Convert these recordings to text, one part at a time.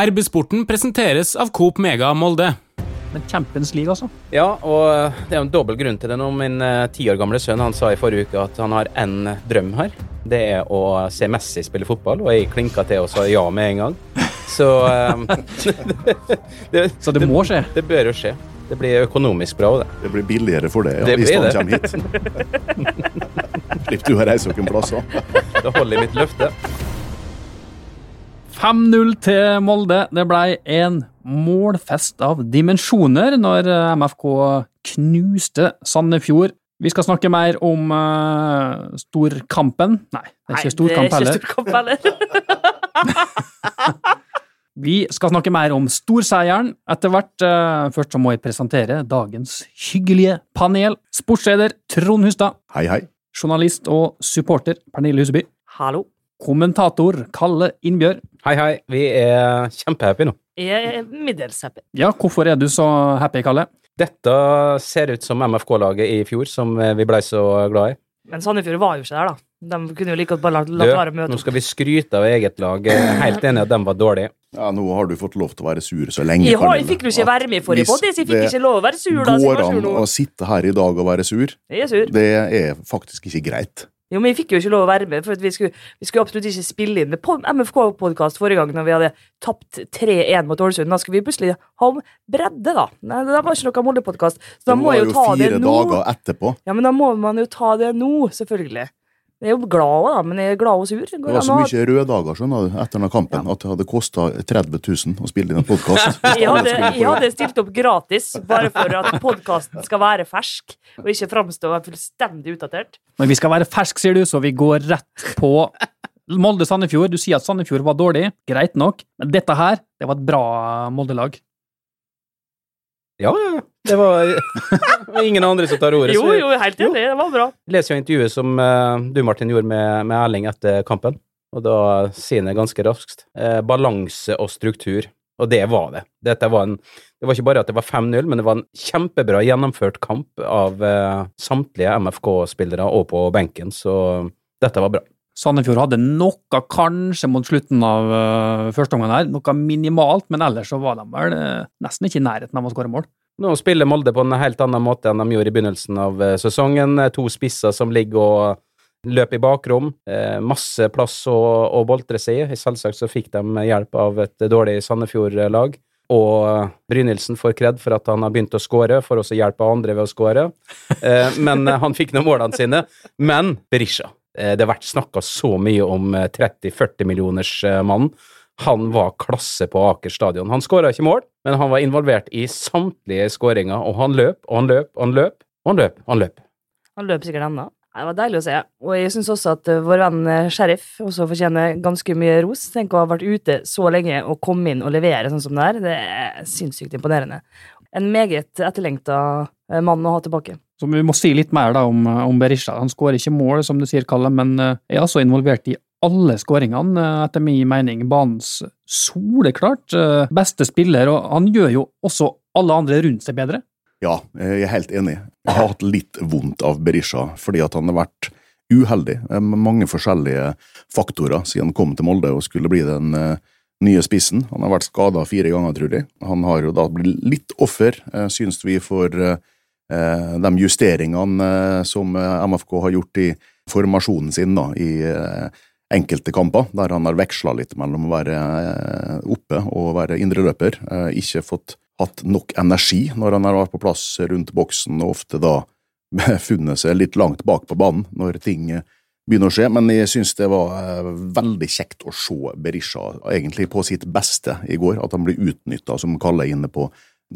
RB-sporten presenteres av Coop Mega Molde. Men Champions League, altså? Ja, og det er jo en dobbel grunn til det nå. Min eh, ti år gamle sønn han sa i forrige uke at han har én drøm her. Det er å se Messi spille fotball, og jeg klinka til og sa ja med en gang. Så um, det, Så det må skje? Det bør jo skje. Det blir økonomisk bra. Det Det blir billigere for det, ja, Det hvis han kommer hit. Slipper du å reise noen plasser. Da holder jeg mitt løfte. 5-0 til Molde. Det ble en målfest av dimensjoner når eh, MFK knuste Sandefjord. Vi skal snakke mer om uh, storkampen. Nei, det er ikke storkamp heller. storkamp heller. Vi skal snakke mer om storseieren etter hvert. Uh, Først så må jeg presentere dagens hyggelige panel. Sportsleder Trond Hustad. Hei, hei. Journalist og supporter Pernille Huseby. Hallo. Kommentator Kalle Innbjørg. Hei, hei. Vi er kjempehappy nå. Jeg er middels happy. Ja, hvorfor er du så happy, Kalle? Dette ser ut som MFK-laget i fjor, som eh, vi blei så glad i. Men Sandefjord var jo ikke der, da. De kunne jo like godt bare la, være å møte nå skal vi skryte av eget lag. Helt enig at de var dårlige. Ja, nå har du fått lov til å være sur så lenge. Jeg, har, jeg fikk jo ikke være med i forrige så jeg fikk ikke lov å være sur da. så jeg Går var sur an å sitte her i dag og være sur? Jeg er sur. Det er faktisk ikke greit. Jo, men jeg fikk jo ikke lov å være med, for vi skulle, vi skulle absolutt ikke spille inn med MFK-podkast forrige gang når vi hadde tapt 3-1 mot Ålesund. Da skulle vi plutselig ha om bredde, da. Nei, det var ikke noe Molde-podkast. Så da Det må var jeg jo jo ta det fire dager etterpå. Ja, men da må man jo ta det nå, selvfølgelig. Jeg er jo glad òg, da, men jeg er glad og sur. Det var så mye røde dager skjønner du, etter denne kampen at det hadde kosta 30 000 å spille inn en podkast. Jeg jeg hadde stilt opp gratis, bare for at podkasten skal være fersk, og ikke framstå fullstendig utdatert. Men vi skal være fersk, sier du, så vi går rett på Molde-Sandefjord. Du sier at Sandefjord var dårlig, greit nok, men dette her, det var et bra Molde-lag. Ja, ja, ja. Det var, det var ingen andre som tar ordet. Jo, jo, helt enig, det var bra. Jeg leser jo intervjuet som eh, du, Martin, gjorde med, med Erling etter kampen. Og da sier han ganske raskt. Eh, balanse og struktur. Og det var det. Dette var en, det var ikke bare at det var 5-0, men det var en kjempebra gjennomført kamp av eh, samtlige MFK-spillere og på benken, så dette var bra. Sandefjord hadde noe kanskje mot slutten av uh, første omgang her, noe minimalt, men ellers så var de vel uh, nesten ikke i nærheten av å skåre mål. Nå spiller Molde på en helt annen måte enn de gjorde i begynnelsen av eh, sesongen. Eh, To spisser som ligger og løper i bakrom. Eh, masse plass å, å boltre seg i. Selvsagt så fikk de hjelp av et dårlig Sandefjord-lag. Og eh, Brynildsen får kred for at han har begynt å skåre, for også hjelp av andre ved å skåre. Eh, men eh, han fikk nå målene sine. Men Berisha. Eh, det har vært snakka så mye om eh, 30-40 millioners mann. Han var klasse på Aker stadion. Han skåra ikke mål, men han var involvert i samtlige skåringer, og han løp, og han løp, og han løp, og han løp. og Han løp. Han løp sikkert ennå. Det var deilig å se. Og jeg syns også at eh, vår venn eh, Sheriff også fortjener ganske mye ros. Tenk å ha vært ute så lenge og komme inn og levere sånn som det er. Det er sinnssykt imponerende. En meget etterlengta eh, mann å ha tilbake. Så vi må si litt mer da om, om Berisha. Han skårer ikke mål, som du sier, Kalle, men er altså involvert i alle skåringene, eh, etter min mening. Banens soleklart eh, beste spiller, og han gjør jo også alle andre rundt seg bedre. Ja, jeg er helt enig. Jeg har hatt litt vondt av Berisha, fordi at han har vært uheldig med mange forskjellige faktorer siden han kom til Molde og skulle bli den eh, nye spissen. Han har vært skada fire ganger, tror jeg. Han har jo da blitt litt offer, syns vi, for de justeringene som MFK har gjort i formasjonen sin da, i enkelte kamper, der han har veksla litt mellom å være eh, oppe og være indreløper. Eh, ikke fått hatt nok energi når han har vært på plass rundt boksen, og ofte da befunnet seg litt langt bak på banen når ting eh, begynner å skje. Men jeg syns det var veldig kjekt å se Berisha egentlig på sitt beste i går. At han blir utnytta, som Kalle er inne på,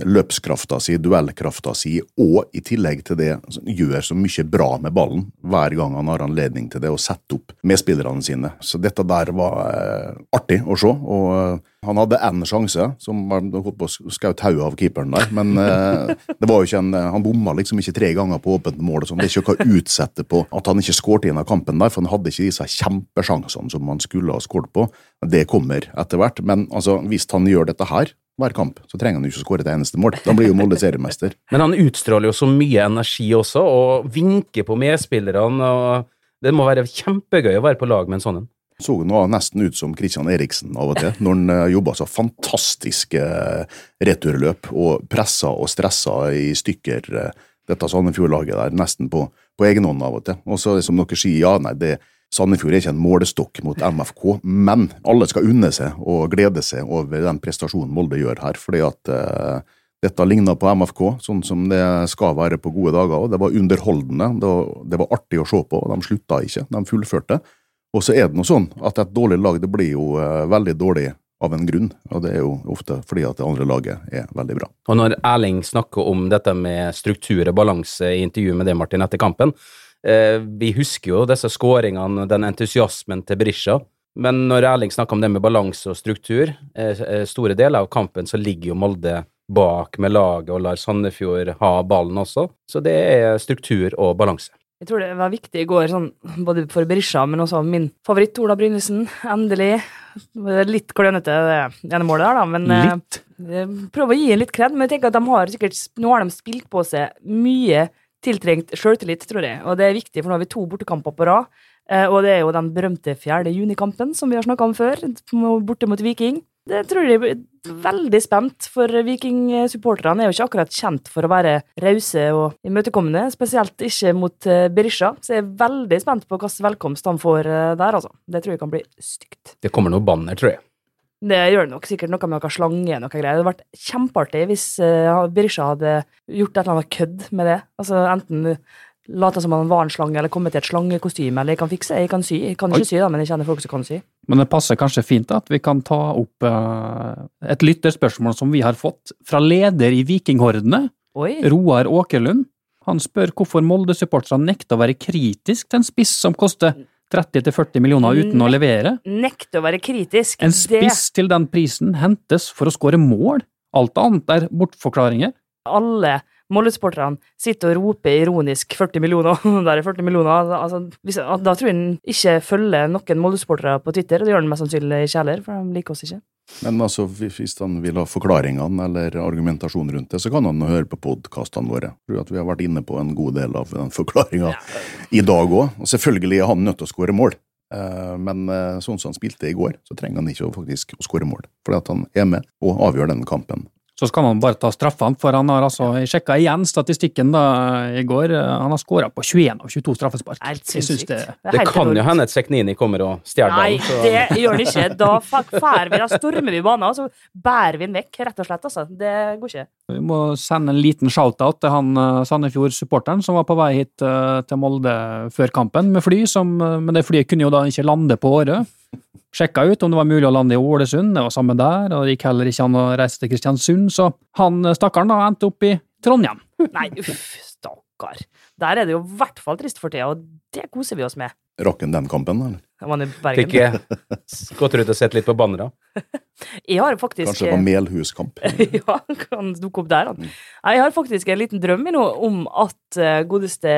løpskrafta si, duellkrafta si, og i tillegg til det gjør så mye bra med ballen hver gang han har anledning til det, å sette opp medspillerne sine. Så dette der var eh, artig å se. og eh, han hadde én sjanse, som holdt på å skaute hodet av keeperen der, men eh, det var jo ikke en, han bomma liksom ikke tre ganger på åpent mål. sånn. Det er ikke noe å utsette på at han ikke skåret inn av kampen der, for han hadde ikke disse kjempesjansene som han skulle ha skåret på. Det kommer etter hvert, men altså, hvis han gjør dette her hver kamp, så trenger han jo ikke å skåre et eneste mål. Da blir jo Molde seriemester. Men han utstråler jo så mye energi også, og vinker på medspillerne. og Det må være kjempegøy å være på lag med en sånn en. Så nå nesten ut som Christian Eriksen av og til, når han uh, jobba så fantastiske uh, returløp og pressa og stressa i stykker uh, dette Sandefjord-laget der, nesten på, på egen hånd av og til. Og så som dere sier, ja, nei, det, Sandefjord er ikke en målestokk mot MFK, men alle skal unne seg og glede seg over den prestasjonen Molde gjør her, fordi at uh, dette ligner på MFK, sånn som det skal være på gode dager. og Det var underholdende, det var, det var artig å se på, og de slutta ikke, de fullførte. Og så er det noe sånn at et dårlig lag det blir jo uh, veldig dårlig av en grunn, og det er jo ofte fordi at det andre laget er veldig bra. Og når Erling snakker om dette med struktur og balanse i intervjuet med det, Martin, etter kampen, vi husker jo disse skåringene, den entusiasmen til Berisha, men når Erling snakker om det med balanse og struktur, eh, store deler av kampen så ligger jo Molde bak med laget og lar Sandefjord ha ballen også, så det er struktur og balanse. Jeg tror det var viktig i går, sånn, både for Berisha, men også min favoritt, Ola Brynesen. Endelig. Litt klønete, det ene målet der, da, men Litt. eh, prøv å gi en litt kred. Men jeg tenker at de har sikkert, nå har de spilt på seg mye tiltrengt sjøltillit, tror jeg. Og det er viktig, for nå har vi to bortekamper på rad. Eh, og det er jo den berømte fjerde junikampen som vi har snakka om før, borte mot Viking. Det tror jeg er veldig spent, for Viking-supporterne er jo ikke akkurat kjent for å være rause og imøtekommende, spesielt ikke mot eh, Berisha. Så jeg er veldig spent på hvilken velkomst han får eh, der, altså. Det tror jeg kan bli stygt. Det kommer noe banner, tror jeg. Det gjør det nok sikkert noe med noe slange noe greier. Det hadde vært kjempeartig hvis uh, Berisha hadde gjort et eller annet kødd med det. Altså enten late som han var en slange, eller kommet i et slangekostyme, eller jeg kan fikse, jeg kan sy. Jeg kan ikke sy, da, men jeg kjenner folk som kan sy. Men det passer kanskje fint at vi kan ta opp uh, et lytterspørsmål som vi har fått fra leder i Vikinghordene, Oi. Roar Åkerlund. Han spør hvorfor Molde-supporterne nekter å være kritisk til en spiss som koster 30-40 millioner uten å levere. Nekt å være kritisk. En spiss til den prisen hentes for å skåre mål. Alt annet er bortforklaringer. Alle Molde-supporterne sitter og roper ironisk 40 millioner. Der er 40 millioner. Altså, hvis, da tror jeg han ikke følger noen Molde-supportere på Twitter, og det gjør han mest sannsynlig ikke heller, for de liker oss ikke. Men altså, hvis han vil ha forklaringene eller argumentasjon rundt det, så kan han høre på podkastene våre. Jeg tror at vi har vært inne på en god del av den forklaringa i dag òg. Og selvfølgelig er han nødt til å skåre mål. Eh, Men eh, sånn som han spilte i går, så trenger han ikke å faktisk å skåre mål. Fordi at han er med og avgjør den kampen. Så skal man bare ta straffene, for han har altså Jeg sjekka igjen statistikken da i går. Han har skåra på 21 av 22 straffespark. Helt Jeg synes det, det Det kan jo hende at Seknini kommer og stjeler Nei, ballen. så- det gjør han ikke. Da fær vi, da stormer vi banen, og så bærer vi den vekk, rett og slett. Altså. Det går ikke. Vi må sende en liten shout-out til han eh, Sandefjord-supporteren som var på vei hit eh, til Molde før kampen med fly, som, eh, men det flyet kunne jo da ikke lande på Årø. Sjekka ut om det var mulig å lande i Ålesund, det var samme der, og det gikk heller ikke an å reise til Kristiansund, så han eh, stakkaren da endte opp i Trondheim. Nei, uff, stakkar. Der er det jo i hvert fall trist for tida, og det koser vi oss med. Rocken den kampen, eller? Det var i Bergen. Fikk gått rundt og sett litt på bannere. Jeg har faktisk Kanskje det var Melhuskamp? ja, kan dukke opp der, han. Nei, Jeg har faktisk en liten drøm i nå om at eh, godeste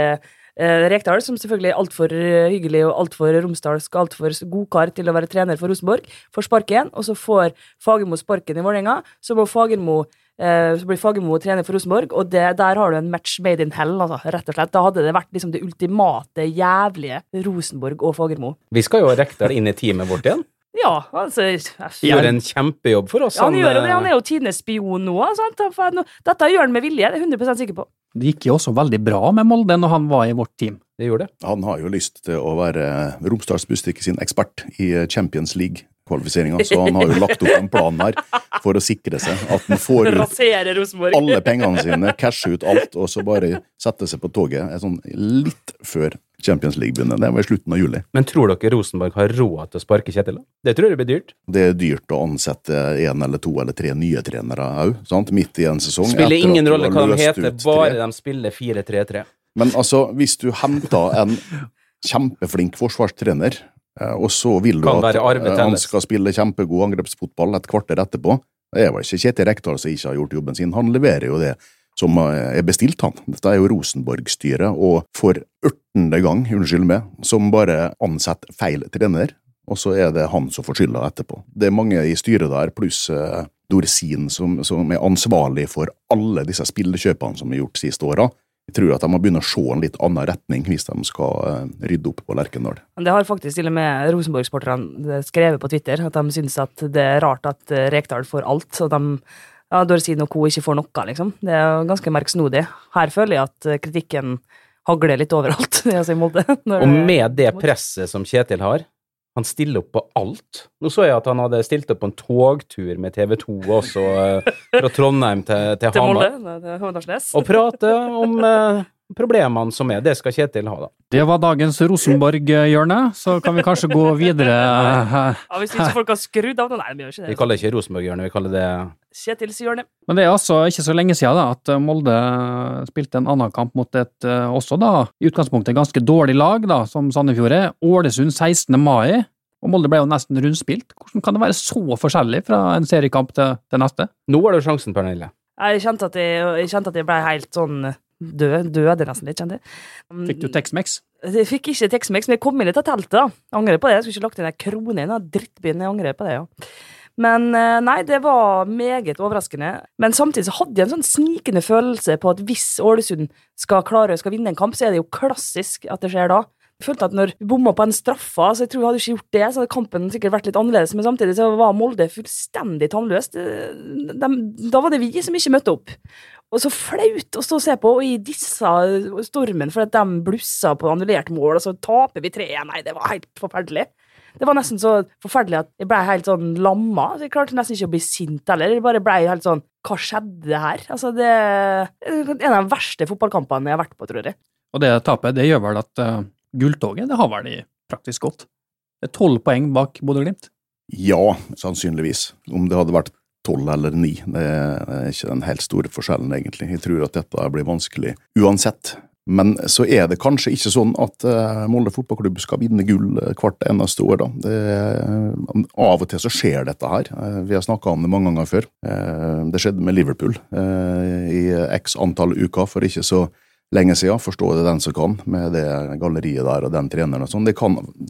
Rekdal, som selvfølgelig er altfor uh, hyggelig og altfor romsdalsk og altfor godkar til å være trener for Rosenborg, får sparken, og så får Fagermo sparken i Vålerenga. Så eh, så blir Fagermo trener for Rosenborg, og det, der har du en match made in hell, altså, rett og slett. Da hadde det vært liksom det ultimate jævlige Rosenborg og Fagermo. Vi skal jo ha Rekdal inn i teamet vårt igjen. Ja, altså Gjør en kjempejobb for oss. Ja, han, gjør det. eh, Han er jo tidenes spion nå. Sant? Dette gjør han med vilje, det er jeg 100 sikker på. Det gikk jo også veldig bra med Molde når han var i vårt team. Det gjorde det. Han har jo lyst til å være Romsdals Bustikke sin ekspert i Champions League-kvalifiseringa, så han har jo lagt opp en plan her for å sikre seg at han får ut alle pengene sine, cashe ut alt, og så bare sette seg på toget sånn litt før Champions League begynner. Det var i slutten av juli. Men tror dere Rosenborg har råd til å sparke Kjetil? Det tror jeg blir dyrt. Det er dyrt å ansette en eller to eller tre nye trenere òg, midt i en sesong. Spiller etter ingen rolle hva de heter, bare de spiller 4-3-3. Men altså, hvis du henter en kjempeflink forsvarstrener, og så vil du at eh, han skal spille kjempegod angrepsfotball et kvarter etterpå Det er vel ikke Kjetil Rekdal som ikke har gjort jobben sin. Han leverer jo det som eh, er bestilt, han. Dette er jo Rosenborg-styret, og for ørtende gang, unnskyld meg, som bare ansetter feil trener, og så er det han som får skylda etterpå. Det er mange i styret der, pluss eh, Dorsin, som, som er ansvarlig for alle disse spillekjøpene som er gjort siste åra. Jeg tror at de må begynne å se en litt annen retning hvis de skal eh, rydde opp på Lerkendal. Det har faktisk til og med Rosenborg-sporterne skrevet på Twitter, at de syns at det er rart at eh, Rekdal får alt, og de ja, Dorsin og co. ikke får noe, liksom. Det er jo ganske merksnodig. Her føler jeg at eh, kritikken hagler litt overalt. altså i Molde. når Og med det presset som Kjetil har, han stiller opp på alt. Nå så jeg at han hadde stilt opp på en togtur med TV 2 også, eh, fra Trondheim til, til til Molde, Håndalsnes. Og prate om eh, problemene som er. Det skal Kjetil ha, da. Det var dagens Rosenborg-hjørne, så kan vi kanskje gå videre. Ja, hvis ikke folk har skrudd av det Nei, vi gjør ikke det. Vi kaller det ikke Rosenborg-hjørnet, vi kaller det Kjetils hjørne. Men det er altså ikke så lenge siden da, at Molde spilte en annen kamp mot et eh, også da, i utgangspunktet ganske dårlig lag, da, som Sandefjord er. Ålesund 16. mai, og Molde ble jo nesten rundspilt. Hvordan kan det være så forskjellig fra en seriekamp til, til neste? Nå har du sjansen, Pernille. Jeg kjente at jeg, jeg, kjente at jeg ble helt sånn død. Døde nesten litt, kjente jeg. Fikk du Tex-Mex? Jeg fikk ikke Tex-Mex, men jeg kom inn litt av teltet. da. Angrer på det. Jeg skulle ikke lagt inn ei krone i den drittbyen. Jeg angrer på det, ja. Men eh, nei, det var meget overraskende. Men samtidig så hadde jeg en sånn snikende følelse på at hvis Ålesund skal klare skal vinne en kamp, så er det jo klassisk at det skjer da. Følte at når vi bomma på en straffa, så jeg tror hadde ikke gjort det, så hadde kampen sikkert vært litt annerledes. Men samtidig så var Molde fullstendig tannløst. Da var det vi som ikke møtte opp. Og så flaut å stå og se på, og i disse stormen for at de blussa på annullert mål, og så taper vi 3-1. Nei, det var helt forferdelig. Det var nesten så forferdelig at jeg ble helt sånn lamma. Så jeg klarte nesten ikke å bli sint heller. Jeg bare ble helt sånn Hva skjedde her? Altså, det er en av de verste fotballkampene jeg har vært på, tror jeg. Og det tapet, det gjør vel at uh, gulltoget, det har vel de praktisk gått. Tolv poeng bak Bodø-Glimt. Ja, sannsynligvis. Om det hadde vært tolv eller ni, det er ikke den helt store forskjellen, egentlig. Jeg tror at dette blir vanskelig uansett. Men så er det kanskje ikke sånn at uh, Molde fotballklubb skal vinne gull eh, hvert eneste år, da. Det, eh, av og til så skjer dette her. Eh, vi har snakka om det mange ganger før. Eh, det skjedde med Liverpool eh, i x antall uker for ikke så lenge siden. Forstå det den som kan, med det galleriet der og den treneren og sånn. Det,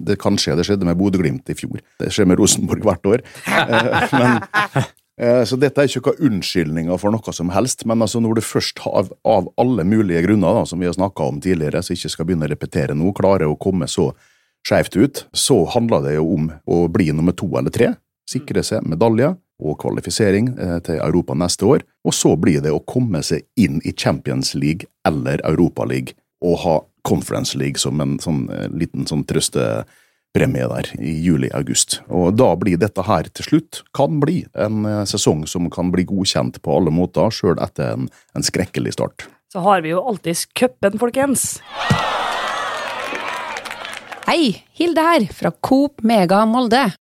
det kan skje. Det skjedde med Bodø-Glimt i fjor. Det skjer med Rosenborg hvert år. Eh, men Eh, Så dette er ikke noen unnskyldninger for noe som helst, men altså når du først av, av alle mulige grunner, da, som vi har snakka om tidligere, så ikke skal begynne å repetere noe, klarer å komme så skjevt ut, så handler det jo om å bli nummer to eller tre, sikre seg medalje og kvalifisering eh, til Europa neste år, og så blir det å komme seg inn i Champions League eller Europa League og ha Conference League som en sånn eh, liten sånn trøstepremie der i juli-august. Og da blir dette her til slutt, kan bli, en eh, sesong som kan bli godkjent på alle måter, sjøl etter en, en skrekkelig start. Så har vi jo alltids cupen, folkens. Hei, Hilde her, fra Coop Mega Molde.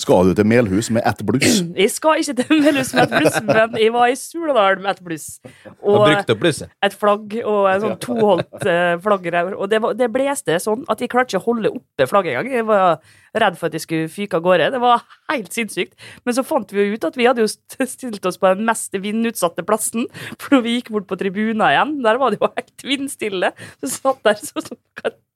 Skal du til Melhus med ett bluss? Jeg skal ikke til Melhus med et bluss, men jeg var i Suladal med et bluss. Og blusset. et flagg og en sånn toholdt flagg. Og det, var, det blåste sånn at jeg klarte ikke å holde oppe flagget engang. Jeg var redd for at jeg skulle fyke av gårde. Det var helt sinnssykt. Men så fant vi jo ut at vi hadde jo stilt oss på den mest vindutsatte plassen. For når vi gikk bort på tribunen igjen, der var det jo helt vindstille. Så satt der sånn som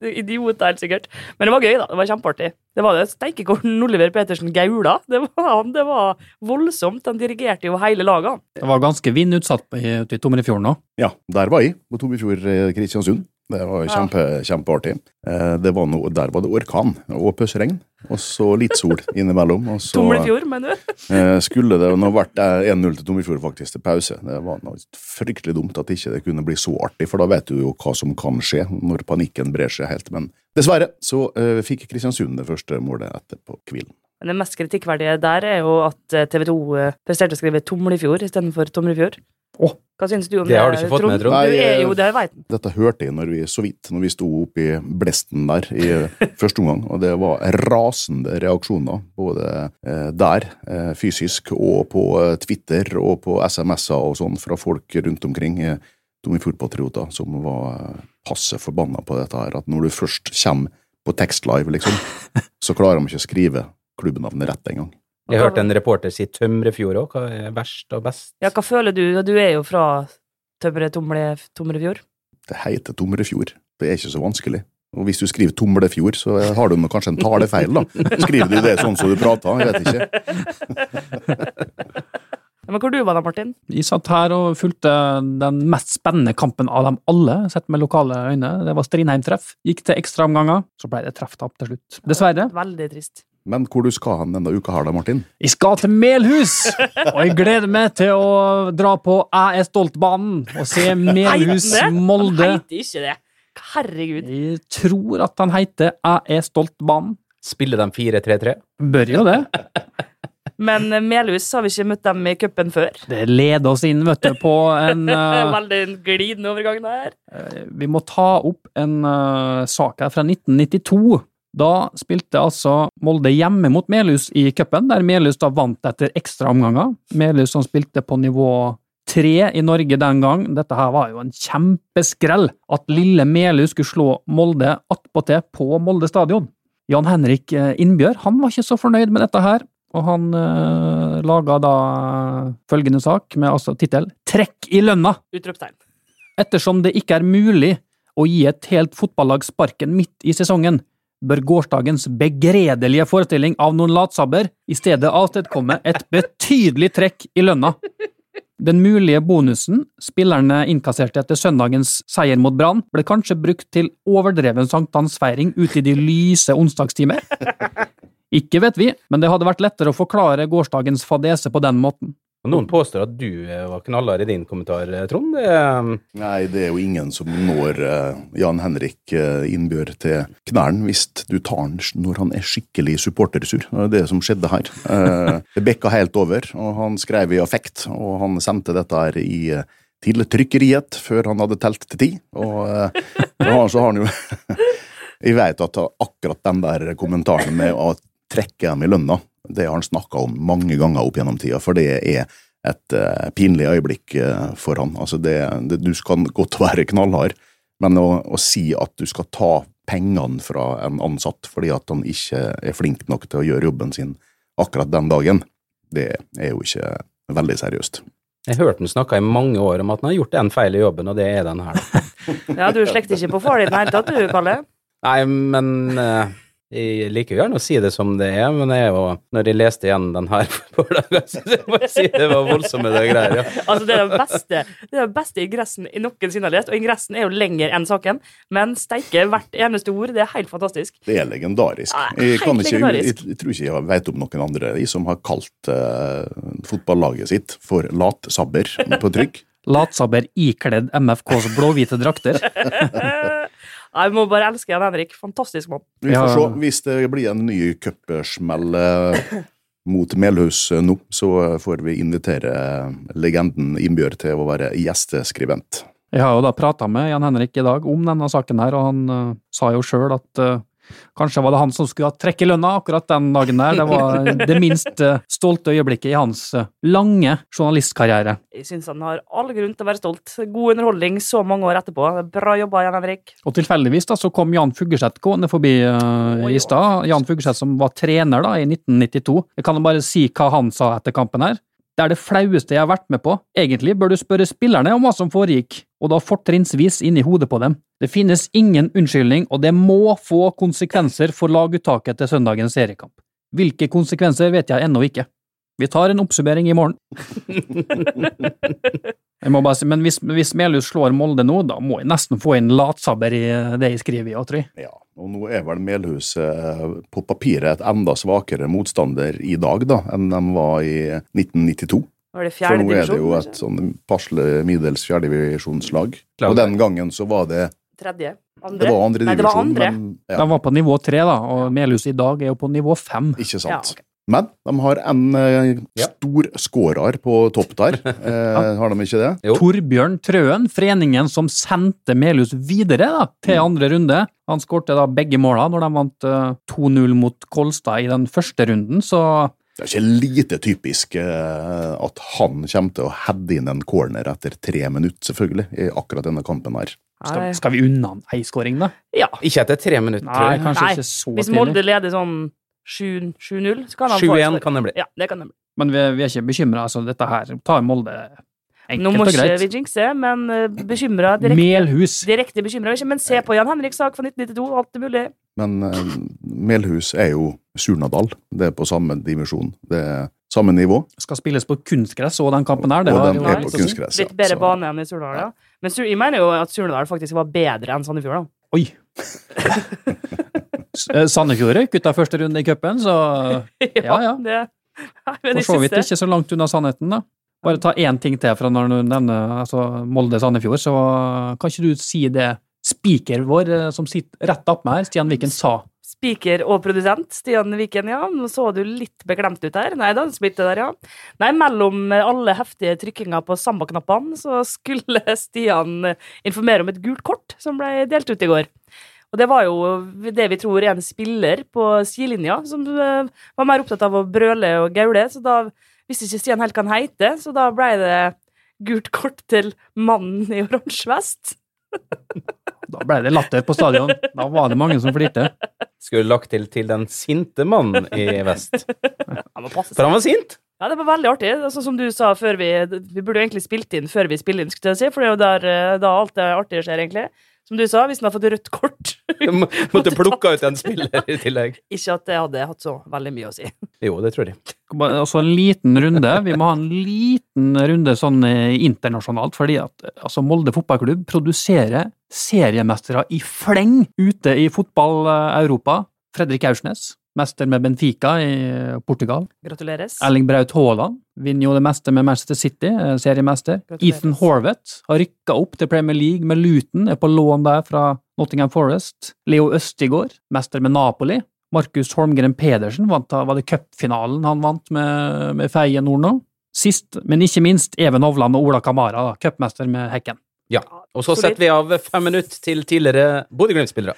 idioter, helt sikkert. Men det var gøy, da. Det var kjempeartig. Det var det steikekåren Oliver Petersen Gaula. Det var han. Det var voldsomt. Han dirigerte jo hele laget. Det var ganske vindutsatt på- i- ute i Tomrefjorden nå. Ja, der var jeg, på Tomrefjord eh, Kristiansund. Det var kjempe, kjempeartig. Eh, Det var noe, der var det orkan og pøsregn, og så litt sol innimellom. Og så Tomlefjord, mener du? eh, skulle det nå vært eh, 1-0 til Tomlefjord faktisk til pause. Det var noe fryktelig dumt at ikke det kunne bli så artig, for da vet du jo hva som kan skje når panikken brer seg helt. Men dessverre så eh, fikk Kristiansund det første målet etterpå kvilen. Men det mest kritikkverdige der er jo at TV 2 presterte å skrive Tomlefjord istedenfor Tomrefjord. Åh. Hva syns du om Det har du ikke fått med, Trond. Du Nei, er jo det, vet. Dette hørte jeg når vi så vidt, når vi sto opp i blesten der i første omgang, og det var rasende reaksjoner, både eh, der, eh, fysisk, og på eh, Twitter og på SMS-er og sånn fra folk rundt omkring. eh, Domifjord-patrioter som var passe forbanna på dette her, at når du først kommer på tekstlive, liksom, så klarer de ikke å skrive klubbnavnet rett engang. Jeg hørte en reporter si Tømrefjord òg. Hva er verst og best? Ja, hva føler du? Du er jo fra Tømre, Tomle, Tomrefjord. Det heter Tomrefjord. Det er ikke så vanskelig. Og hvis du skriver Tomlefjord, så har du kanskje en talefeil, da. Skriver du det sånn som du prater? Jeg vet ikke. Men hvor du var da, Martin? Jeg satt her og fulgte den mest spennende kampen av dem alle, sett med lokale øyne. Det var Strindheim-treff. Gikk til ekstraomganger, så ble det trefftap til slutt. Dessverre. Veldig trist. Men hvor du skal hen denne uka her da, Martin? Jeg skal til Melhus, og jeg gleder meg til å dra på Jeg er stolt-banen og se Melhus? Molde. Han heter ikke det. Herregud. Jeg tror at han heter Jeg er stolt-banen. Spiller de 4-3-3? Bør jo det. Men eh, Melhus har vi ikke møtt dem i cupen før. Det leder oss inn, vet du, på en uh, Veldig glidende overgang der. Vi må ta opp en uh, sak her fra 1992. Da spilte altså Molde hjemme mot Melhus i cupen, der Melhus da vant etter ekstraomganger. Melhus som spilte på nivå tre i Norge den gang. Dette her var jo en kjempeskrell. At lille Melhus skulle slå Molde attpåtil på Molde stadion. Jan Henrik Innbjør, Innbjørg han var ikke så fornøyd med dette her, og han øh, laga da følgende sak med altså tittel Trekk i lønna! Utropstegn. Ettersom det ikke er mulig å gi et helt fotballag sparken midt i sesongen, bør gårsdagens begredelige forestilling av noen latsabber i stedet avstedkomme et betydelig trekk i lønna. Den mulige bonusen spillerne innkasserte etter søndagens seier mot Brann, ble kanskje brukt til overdreven sankthansfeiring ute i de lyse onsdagstimer? Ikke vet vi, men det hadde vært lettere å forklare gårsdagens fadese på den måten. Og Noen påstår at du eh, var knallhard i din kommentar, eh, Trond. Det, eh, Nei, det er jo ingen som når Jan Henrik Innbjørg til knærne hvis du tar han når han er skikkelig supportersur. Det er det som skjedde her. Det bekka helt over, og han skrev i affekt, og han sendte dette her i til trykkeriet før han hadde telt til ti. Og, og så har han jo Jeg vet at akkurat den der kommentaren med å trekke dem i lønna, det har han snakka om mange ganger opp gjennom tida, for det er et uh, pinlig øyeblikk uh, for han. Altså det, det, du skal godt være knallhard, men å, å si at du skal ta pengene fra en ansatt fordi at han ikke er flink nok til å gjøre jobben sin akkurat den dagen, det er jo ikke veldig seriøst. jeg hørte han snakka i mange år om at han har gjort en feil i jobben, og det er den her. Ja, du slekter ikke på far din i det hele tatt, du, Kalle? Nei, men eh, jeg liker jo gjerne å si det som det er, men jeg jo, når jeg leste igjen den her på lørdag, så jeg må si det var voldsomme det greier. Ja. Altså, det er den beste, det er den beste ingressen jeg noensinne har lest, og ingressen er jo lenger enn saken, men steike hvert eneste ord, det er helt fantastisk. Det er legendarisk. Ja, Jeg, kan ikke, jeg, legendarisk. jeg tror ikke jeg vet om noen andre de som har kalt uh, fotballaget sitt for latsabber på trykk. Latsabber ikledd MFKs blåhvite drakter. Jeg må bare elske Jan Henrik. Fantastisk mann. Vi får se. Hvis det blir en ny cupsmell eh, mot Melhus eh, nå, så får vi invitere legenden Innbjørg til å være gjesteskribent. Jeg har jo da prata med Jan Henrik i dag om denne saken her, og han eh, sa jo sjøl at eh, kanskje var det han som skulle ha trekk i lønna akkurat den dagen der. Det var det minst eh, stolte øyeblikket i hans eh, lange journalistkarriere. Jeg syns han har all grunn til å være stolt. God underholdning så mange år etterpå. Bra jobba, Jan Henrik. Og tilfeldigvis da så kom Jan Fuggeseth gående forbi uh, i stad. Jan Fuggeseth som var trener da i 1992. Jeg kan bare si hva han sa etter kampen her. Det er det flaueste jeg har vært med på. Egentlig bør du spørre spillerne om hva som foregikk, og da fortrinnsvis i hodet på dem. Det finnes ingen unnskyldning, og det må få konsekvenser for laguttaket til søndagens seriekamp. Hvilke konsekvenser vet jeg ennå ikke. Vi tar en oppsummering i morgen. Jeg må bare si, men hvis, hvis Melhus slår Molde nå, da må jeg nesten få inn latsabber i det jeg skriver i, tror jeg. Ja, og nå er vel Melhus eh, på papiret et enda svakere motstander i dag da, enn de var i 1992. Var det For nå er det jo et sånn passelig middels fjerdedivisjonslag. Og den gangen så var det Tredje? Andre? Det var andre Nei, det var andre. men ja, De var på nivå tre, da, og Melhus i dag er jo på nivå fem. ikke Ja, sant. Men de har en eh, Ja. stor skårer på topp der. Eh, har de ikke det? Jo. Torbjørn Trøen, foreningen som sendte Melhus videre da, til andre runde. Han skårte da begge måla når de vant eh, 2-0 mot Kolstad i den første runden, så Det er ikke lite typisk eh, at han kommer til å heade inn en corner etter tre minutter, selvfølgelig, i akkurat denne kampen her. skal, skal vi unna en eiskåring, da? Ja. Ikke etter tre minutter, tror Nei, jeg. kanskje Nei, ikke så Hvis. Molde leder sånn 7 7-0. Så kan han få 7-1 kan det bli. Ja, det kan det bli. Men vi, vi er ikke bekymra. Altså, dette her tar Molde Nå må og ikke vi jinxe, men uh, bekymra direkte, Melhus. direkte bekymra. ikke, Men se på Jan Henrik sak fra 1992, alt er mulig. Men uh, Melhus er jo Surnadal. Det er på samme dimensjon. Det er samme nivå. Skal spilles på kunstgress og den kampen her. Det og den er på kunstgress. ja. Litt bedre bane enn i Surnadal, ja. Men jeg mener jo at Surnadal faktisk var bedre enn Sandefjord, da. Oi! Eh, Sandefjord røyk ut av første runde i cupen, så Ja, ja. Det, Nei, men for så vidt ikke så langt unna sannheten, da. Bare ta én ting til fra når du nevner altså, Molde-Sandefjord, så kan ikke du si det spiker vår eh, som sitter rett attmed her, Stian Viken, sa. Speaker og produsent, Stian Viken, ja. Nå så du litt beklemt ut her. Nei da, smitte der, ja. Nei, mellom alle heftige trykkinger på sambaknappene, så skulle Stian informere om et gult kort som ble delt ut i går. Og det var jo det vi tror er en spiller på sidelinja som eh, var mer opptatt av å brøle og gaule, så da visste ikke Stian helt hva han heter, så da ble det gult kort til mannen i oransje vest. Da ble det latter på stadion. Da var det mange som flirte. Skulle lagt til til den sinte mannen i vest. Han. For han var sint! Ja, det var veldig artig. Altså, som du sa før vi Vi burde jo egentlig spilt inn før vi spiller inn, skulle jeg si, for det er jo der eh, da alt det artige skjer, egentlig. Som du sa, hvis han hadde fått rødt kort Jeg må- Måtte plukke ut en spiller i tillegg. Ikke at det hadde hatt så veldig mye å si. Jo, det tror jeg. Altså en liten runde. Vi må ha en liten runde sånn eh, internasjonalt, fordi at eh, altså Molde fotballklubb produserer seriemestere i fleng ute i fotball-Europa. Fredrik Aursnes, mester med Benfica i eh, Portugal. Gratuleres. Erling Braut Haaland vinner jo det meste med Manchester City, eh, seriemester. Gratuleres. Ethan Horvath har rykka opp til Premier League med Luton, er på lån der fra Nottingham Forest. Leo Østigård, mester med Napoli. Markus Holmgren Pedersen vant, var det cupfinalen han vant med, med Feyenoord nå. Sist, men ikke minst, Even Hovland og Ola Kamara, cupmester med Hekken. Og så setter vi av fem minutter til tidligere Bodø-Glimt-spillere.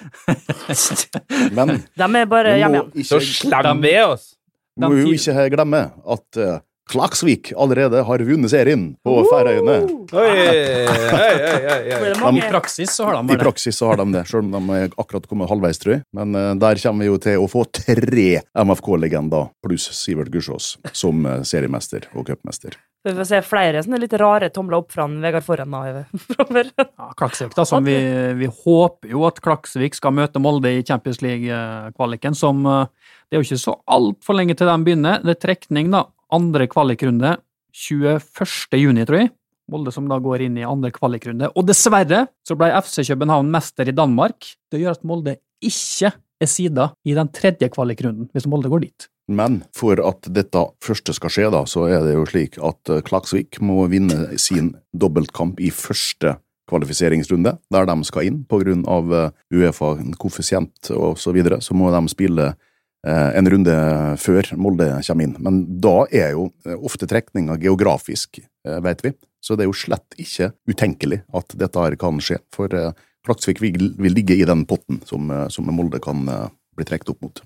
Men De er bare hjemme igjen. Så slemmer vi oss! må jo ikke glemme at eh, Klaksvik allerede har vunnet serien på Færøyene. I praksis så har de I praksis så har de det, selv om de er akkurat kommet halvveis, tror jeg. Men uh, der kommer vi jo til å få tre MFK-legender pluss Sivert Gussiås som uh, seriemester og cupmester. Vi får se flere sånne litt rare tomler opp fra Vegard Forhen framover. Ja, Klaksvik, da, som vi, vi håper jo at Klaksvik skal møte Molde i Champions League-kvaliken, som uh, Det er jo ikke så altfor lenge til de begynner. Det er trekning, da. Andre kvalikrunde 21. juni, tror jeg. Molde som da går inn i andre kvalikrunde. Og dessverre så ble FC København mester i Danmark. Det gjør at Molde ikke er sida i den tredje kvalikrunden, hvis Molde går dit. Men for at dette første skal skje, da, så er det jo slik at eh, Klaksvik må vinne sin dobbeltkamp i første kvalifiseringsrunde, der de skal inn av eh, Uefa, koeffisient og så videre. Så må de spille en runde før Molde kommer inn. Men da er jo eh, ofte trekninga geografisk, eh, vet vi. Så det er jo slett ikke utenkelig at dette her kan skje. For eh, Klaksvik vil, vil ligge i den potten som, eh, som Molde kan eh, bli trukket opp mot.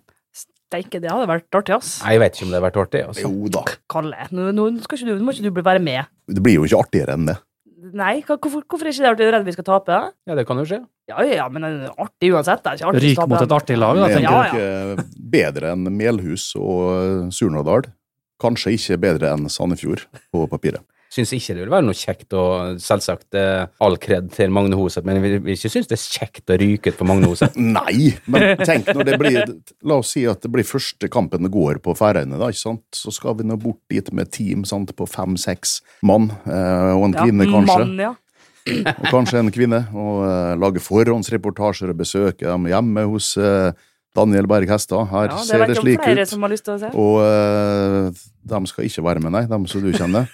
Steike, det hadde vært artig, ass. Nei, Jeg vet ikke om det hadde vært artig. Altså. Jo da. Kalle, nå, nå, skal ikke du, nå må ikke du bli være med. Det blir jo ikke artigere enn det. Nei, hvorfor, hvorfor er ikke det artig? Er du redd vi skal tape? Ja, det kan jo skje. Ja, ja, men det er artig uansett. Det er ikke artig å Ryk tape. mot et artig lag, da, tenker jeg. Ja, ja. bedre enn Melhus og Surnadal. Kanskje ikke bedre enn Sandefjord på papiret. Syns ikke det vil være noe kjekt og selvsagt eh, all kred til Magne Hoseth, men vi vil ikke synes det er kjekt å ryke ut på Magne Hoseth. Nei, men tenk når det blir La oss si at det blir første kampen det går på Færøyene, da, ikke sant? Så skal vi nå bort dit med team sant, på fem-seks mann, eh, og en Ja, kvinne kanskje. Mann, ja. Og kanskje en kvinne. Og eh, lage forhåndsreportasjer og besøke dem hjemme hos eh, Daniel Berg Hestad. Her ja det ser det slik ut. Og uh, de skal ikke være med, nei, de som du kjenner.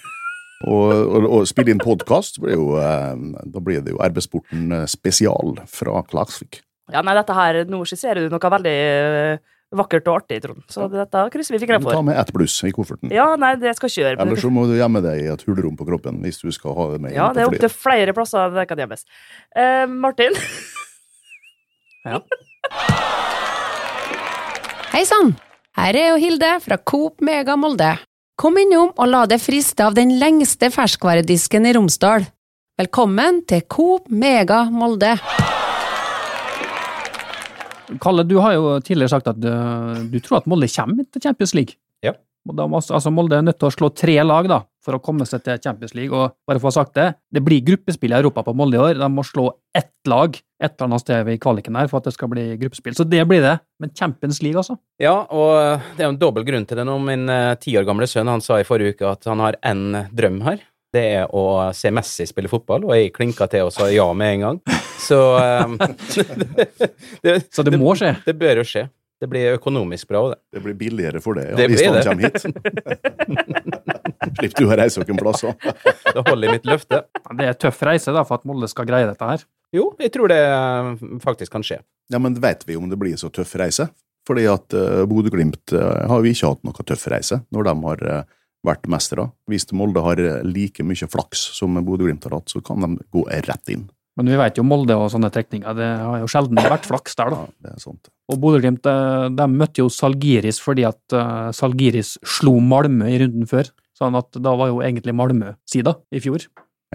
Og, og, og spille inn podkast, da blir det jo RB-sporten eh, spesial fra Klaksvik. Ja, nei, dette her, Nå skisserer du noe veldig eh, vakkert og artig, Trond. Så dette krysser vi fingrene Ta for. med ett bluss i kofferten. Ja, nei, det skal ikke gjøre. Eller så må du gjemme deg i et hullrom på kroppen hvis du skal ha det med. Ja, det er opptil flere plasser det kan gjemmes. Eh, Martin? Hei sann! Her er jo Hilde fra Coop Mega Molde. Kom innom og la deg friste av den lengste ferskvaredisken i Romsdal. Velkommen til Coop Mega Molde. Kalle, du har jo tidligere sagt at du, du tror at Molde kommer til Champions League. Ja. Og da må, altså Molde er nødt til å slå tre lag da, for å komme seg til Champions League. Og bare for å ha sagt det, det blir gruppespill i Europa på Molde i år. De må slå ett lag et eller annet sted i kvaliken her for at det skal bli gruppespill. Så det blir det. Men Champions League, altså? Ja, og det er jo en dobbel grunn til det nå. Min eh, ti år gamle sønn han sa i forrige uke at han har én drøm her. Det er å se Messi spille fotball, og jeg klinka til og sa ja med en gang. Så um, det, Så det må skje? Det, det bør jo skje. Det blir økonomisk bra, det. Det blir billigere for det, ja, Det hvis han det. kommer hit. Slipper du å reise noen plass òg. Det holder i mitt løfte. Det er tøff reise da, for at Molde skal greie dette her. Jo, jeg tror det eh, faktisk kan skje. Ja, men vet vi om det blir så tøff reise? Fordi at uh, Bodø-Glimt uh, har jo ikke hatt noe tøff reise når de har uh, vært mestere. Hvis Molde har like mye flaks som Bodø-Glimt har hatt, så kan de gå rett inn. Men vi vet jo Molde og sånne trekninger, det har jo sjelden vært flaks der, da. Ja, det er sant. Og Bodø-Glimt de møtte jo Salgiris fordi at Salgiris slo Malmö i runden før. Sånn at da var jo egentlig Malmö-sida i fjor.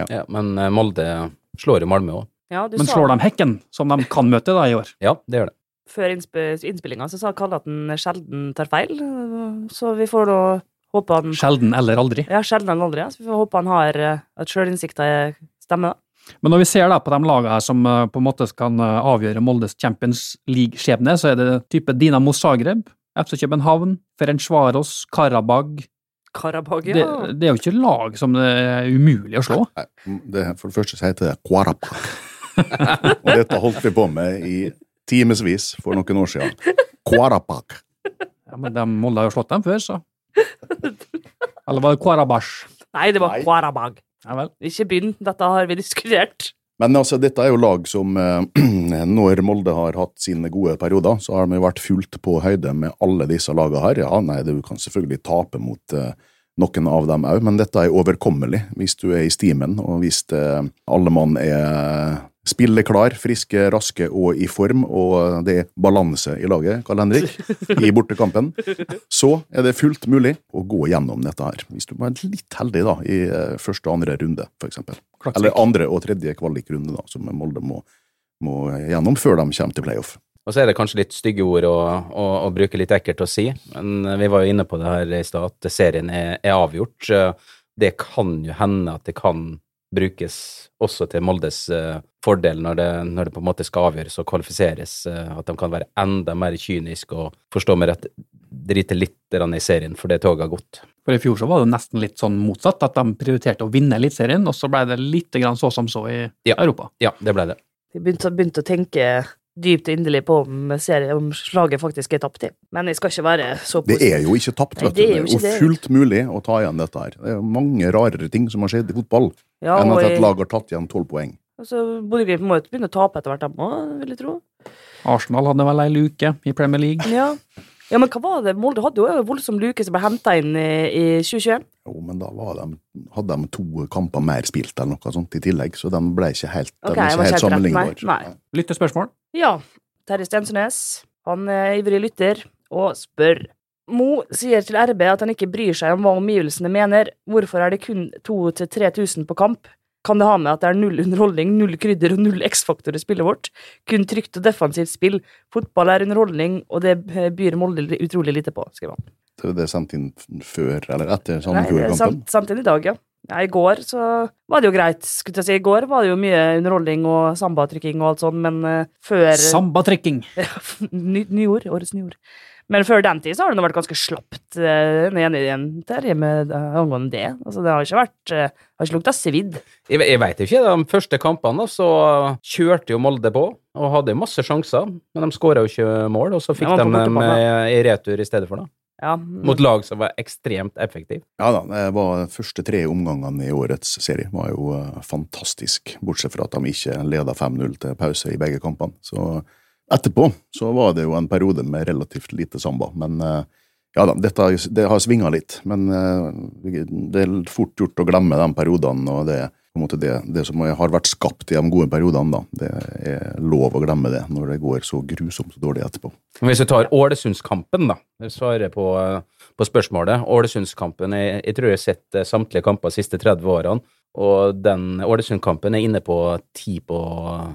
Ja, men eh, Molde slår jo Malmö òg. Ja, du Men sa slår de Hekken, som de kan møte da i år? Ja, det gjør det. Før innsp innspillinga så sa Kalle at han sjelden tar feil, så vi får da håpe han Sjelden eller aldri. Ja, sjelden eller aldri, ja. så vi får håpe han har eh, at sjølinnsikta stemmer. da. Men når vi ser da på de lagene her som eh, på en måte kan eh, avgjøre Moldes Champions League-skjebne, så er det type Dinamo Zagreb, FC København, Ferencvaros, Karabag Karabag, det, ja. det er jo ikke lag som det er umulig å slå. Nei, det, for det første så heter det Quarapak. Og dette holdt vi på med i timevis for noen år siden. Quarapak. Ja, men de Molde har jo slått dem før, så. Eller var det Kvarabash? Nei, det var Nei. Ja. Ikke begynn, dette har vi diskutert. Men altså, dette er jo lag som eh, Når Molde har hatt sine gode perioder, så har de jo vært fullt på høyde med alle disse lagene her. Ja, nei, du kan selvfølgelig tape mot eh, noen av dem òg, men dette er overkommelig hvis du er i stimen, og hvis eh, alle mann er spilleklar, friske, raske og i form, og det er balanse i laget, Karl Henrik, i bortekampen, så er det fullt mulig å gå gjennom dette her. Hvis du er litt heldig da, i eh, første og andre runde, for eksempel. Eller andre og tredje kvalikrunde, da, som Molde må, må gjennom før de kommer til playoff. Og så er det kanskje litt stygge ord å, å, å bruke litt ekkelt å si, men vi var jo inne på det her i stad, at serien er, er avgjort. Eh, Det kan jo hende at det kan brukes også til Moldes eh, fordel når det, når det på en måte skal avgjøres og kvalifiseres, eh, at de kan være enda mer kyniske og forstå meg rett, drite litt i serien, for det toget har gått. For i fjor så var det nesten litt sånn motsatt, at de prioriterte å vinne Eliteserien, og så ble det litt grann så som så i Ja. Europa. Ja, det ble det. Vi begynte, begynte å tenke dypt og inderlig på om, serien, om slaget faktisk er tapt i. Men jeg skal ikke være så Det er jo ikke tapt, Nei, vet du. det er jo fullt mulig å ta igjen dette her. Det er mange rarere ting som har skjedd i fotball, ja, enn at et lag har tatt igjen tolv poeng. Altså, Bodø-Glimt må jo begynne å tape etter hvert, dem òg, vil jeg tro. Arsenal hadde vel ei luke i Premier League. Ja. ja, men hva var det? Molde hadde jo en voldsom luke som ble henta inn i, i 2021. Jo, men da var de, hadde de to kamper mer spilt eller noe sånt i tillegg, så de ble ikke helt, okay, helt sammenlignbare. Lyttespørsmål? Ja, Terje Stensønes. Han er ivrig lytter og spør. Mo sier til RB at han ikke bryr seg om hva omgivelsene mener. Hvorfor er det kun 2000-3000 på kamp? Kan det ha med at det er null underholdning, null krydder og null X-faktor i spillet vårt? Kun trygt og defensivt spill. Fotball er underholdning, og det byr Molde utrolig lite på, skriver han. Det er sendt inn før eller etter er Sandefjord-kampen. sant inn i dag, ja. ja. I går så var det jo greit, skulle jeg si. I går var det jo mye underholdning og sambatrykking og alt sånt, men eh, før Sambatrykking! Ny, nyord. Årets nyord. Men før den tid så har det nå vært ganske slapt. eh, Den igjen Terje med eh, angående det. Altså, det har ikke vært eh, Har ikke lukta svidd. Jeg, jeg veit ikke, de første kampene så kjørte jo Molde på og hadde masse sjanser, men de skåra jo ikke mål, og så fikk Ja, de dem i retur i stedet for, da. Ja. Mot lag som var ekstremt effektive. Ja da, det var de første tre omgangene i årets serie var jo fantastisk, bortsett fra at de ikke leda 5-0 til pause i begge kampene. Så etterpå så var det jo en periode med relativt lite samba, men eh, ja da, dette, det har svinga litt. Men eh, det er fort gjort å glemme de periodene, og det, det, det som har vært skapt i de gode periodene, da, det er lov å glemme det når det går så grusomt dårlig etterpå. Hvis vi tar Ålesundskampen, da, svarer på, eh, på spørsmålet. Ålesundskampen, jeg, jeg tror jeg har sett samtlige kamper de siste 30 årene, og den Ålesund-kampen er inne på ti på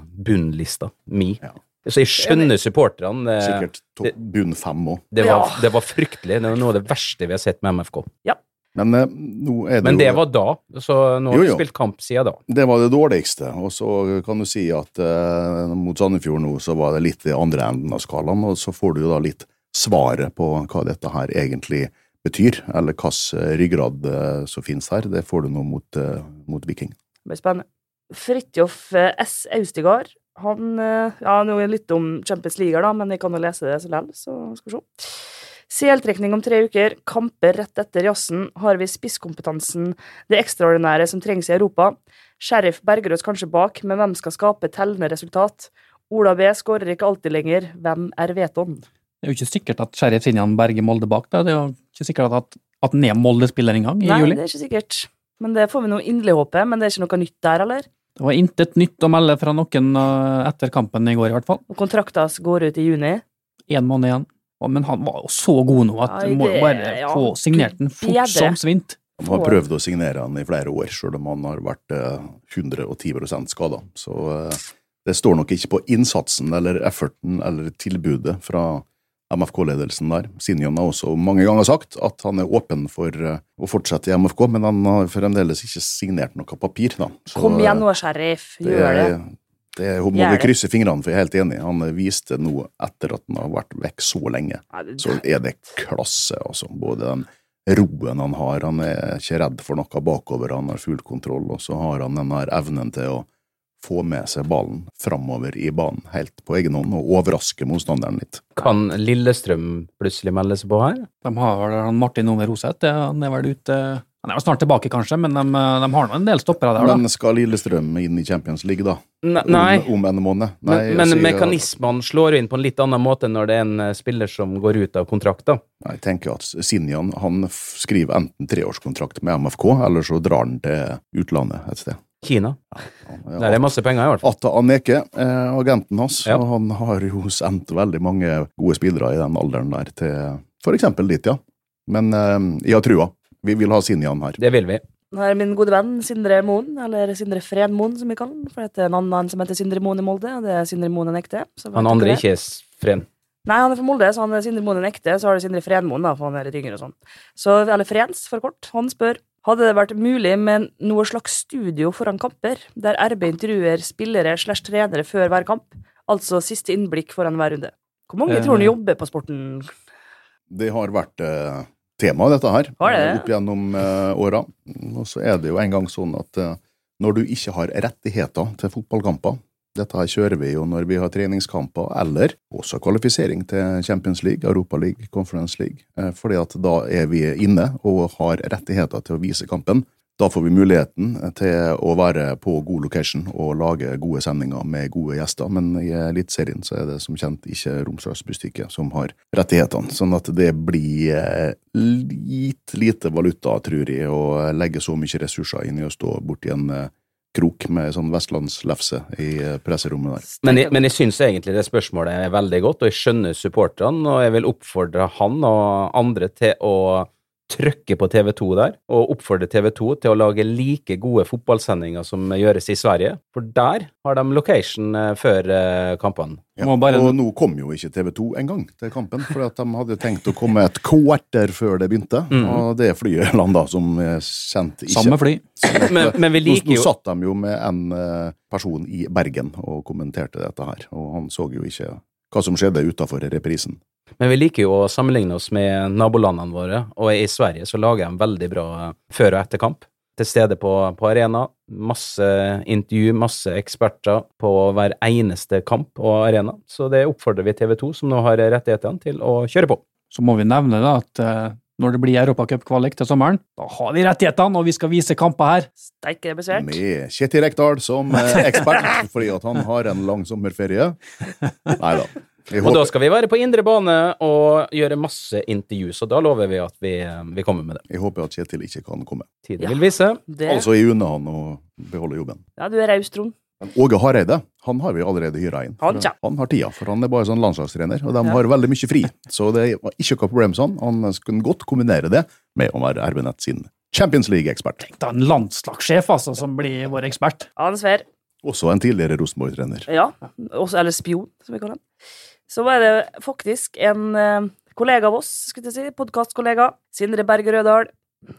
bunnlista mi. Ja. Så jeg skjønner supporterne. eh, Sikkert bunn fem òg. Det var, Ja. det var fryktelig. Det var noe av det verste vi har sett med MFK. Men eh, nå er det Men jo det var da, så nå har vi spilt kamp siden da. Det var det dårligste, og så kan du si at eh, mot Sandefjord nå så var det litt i andre enden av skalaen, og så får du jo da litt svaret på hva dette her egentlig betyr, eller hvilken ryggrad eh, som finnes her. Det får du nå mot, eh, mot Viking. Det blir spennende. Fridtjof S. Austigard. Han eh, Ja, nå er det litt om Champions League, da, men jeg kan jo lese det så likevel, så skal vi se. CL-trekning om tre uker, kamper rett etter jazzen, har vi spisskompetansen, det ekstraordinære som trengs i Europa. Sheriff berger oss kanskje bak, men hvem skal skape tellende resultat? Ola B skårer ikke alltid lenger, hvem er Veton? Det er jo ikke sikkert at Sheriff Sinjan berger Molde bak. Da. Det er jo ikke sikkert at, at han er Molde-spiller engang i Nei, juli. det er ikke sikkert. Men det får vi nå inderlig håpe, men det er ikke noe nytt der, eller? Det var intet nytt å melde fra noen eh, etter kampen i går, i hvert fall. Og kontrakten hans går ut i juni. Én måned igjen. Men han var jo så god nå at du må jo bare ja, få signert den fort som svint. Han har prøvd å signere han i flere år, sjøl om han har vært eh, 110 skada. Så eh, det står nok ikke på innsatsen eller efforten eller tilbudet fra MFK-ledelsen der. Sinjon har også mange ganger sagt at han er åpen for eh, å fortsette i MFK, men han har fremdeles ikke signert noe papir. Da. Så, Kom igjen eh, nå, sheriff. Gjør det. det må Gjør vi krysse fingrene for, jeg er helt enig. Han viste noe etter at han har vært vekk så lenge, så er det klasse, altså. Både den roen han har, han er ikke redd for noe bakover, han har full kontroll, og så har han den her evnen til å få med seg ballen framover i banen helt på egen hånd, og overraske motstanderen litt. Kan Lillestrøm plutselig melde seg på her? De har vel Martin Ove Roseth, det- han er vel ute Han er vel snart tilbake, kanskje, men de, de har nå en del stoppere der, da. Men skal Lillestrøm inn i Champions League, da? Nei. Om, om en måned? Nei, Men, men sier at- mekanismene slår inn på en litt annen måte når det er en eh, spiller som går ut av kontrakt, da. Jeg tenker at Sinjan han skriver enten treårskontrakt med MFK, eller så drar han til utlandet et sted. Kina. Ja, Der er masse penger, i hvert fall. Atta Aneke, eh, agenten hans, Ja. han har jo sendt veldig mange gode spillere i den alderen der til eksempel dit, ja. Men eh, jeg har trua. Vi vil ha Sinjan her. Det vil vi. Her er min gode venn Sindre Moen, eller Sindre Frenmoen, som vi kaller han. For det er en annen som heter Sindre Moen i Molde, og det er Sindre Moen en ekte. Han andre ikke er fren. Nei, han er fra Molde, så han er Sindre Moen en ekte. Så har du Sindre Frenmoen, da, for han er litt yngre og sånn. Så, eller Frens, for kort. Han spør hadde det vært mulig med noe slags studio foran kamper, der RB intervjuer spillere slash trenere før hver kamp? Altså siste innblikk foran hver runde. Hvor mange Eh. tror du jobber på sporten? Det har vært eh, tema, dette her, det? eh, opp gjennom eh, åra. Og så er det jo en gang sånn at eh, når du ikke har rettigheter til fotballkamper dette her kjører vi jo når vi har treningskamper, eller også kvalifisering til Champions League, Europa League, Conference League. Eh, Fordi at da er vi inne og har rettigheter til å vise kampen. Da får vi muligheten til å være på god location og lage gode sendinger med gode gjester. Men i Eliteserien så er det som kjent ikke Romsdalsbustikket som har rettighetene. Sånn at det blir eh, litt lite valuta, tror jeg, å legge så mye ressurser inn i å stå borti en eh, krok med sånn vestlandslefse i eh, presserommet der. Men jeg, men jeg syns egentlig det spørsmålet er veldig godt, og jeg skjønner supporterne, og jeg vil oppfordre han og andre til å trykke på TV2 der, og oppfordre TV2 til å lage like gode fotballsendinger som gjøres i Sverige, for der har de location eh, før eh, kampene. Ja. Bare- Og nå kom jo ikke TV2 engang til kampen, for at de hadde tenkt å komme et kvarter før det begynte. Mm. Og det flyet landa som eh, kjent ikke. Samme fly. Men, men vi liker jo nå satt de jo med en eh, person i Bergen og kommenterte dette her, og han så jo ikke hva som skjedde utafor reprisen. Men vi liker jo å sammenligne oss med nabolandene våre, og i Sverige så lager de veldig bra før og etter kamp. Til stede på, på arena. Masse intervju, masse eksperter på hver eneste kamp og arena. Så det oppfordrer vi TV2, som nå har rettighetene, til å kjøre på. Så må vi nevne da at eh, når det blir Europacupkvalik til sommeren, da har vi rettighetene, og vi skal vise kamper her. Steike, det besvært. Med Kjetil Rekdal som eh, ekspert, fordi at han har en lang sommerferie. Nei da. Og da skal vi være på indre bane og gjøre masse intervju, så da lover vi at vi, vi kommer med det. jeg håper at Kjetil ikke kan komme. Tiden Ja. vil vise. Det, Altså, i unna han å beholde jobben. ja, du er raus, Trond. Åge Hareide han har vi allerede hyra inn. Han ja. Han har tida, for han er bare sånn landslagstrener, og de Ja. har veldig mye fri. Så det var ikke noe problem sånn. Han kunne godt kombinere det med å være RB-nett sin Champions League-ekspert. Tenk deg en landslagssjef, altså, som blir vår ekspert. Ja, han. Også en tidligere Rosenborg-trener. Ja, også, eller spion, som vi kaller den. Så var det faktisk en eh, kollega av oss, skulle jeg si, podkastkollega, Sindre Berger-Rødahl,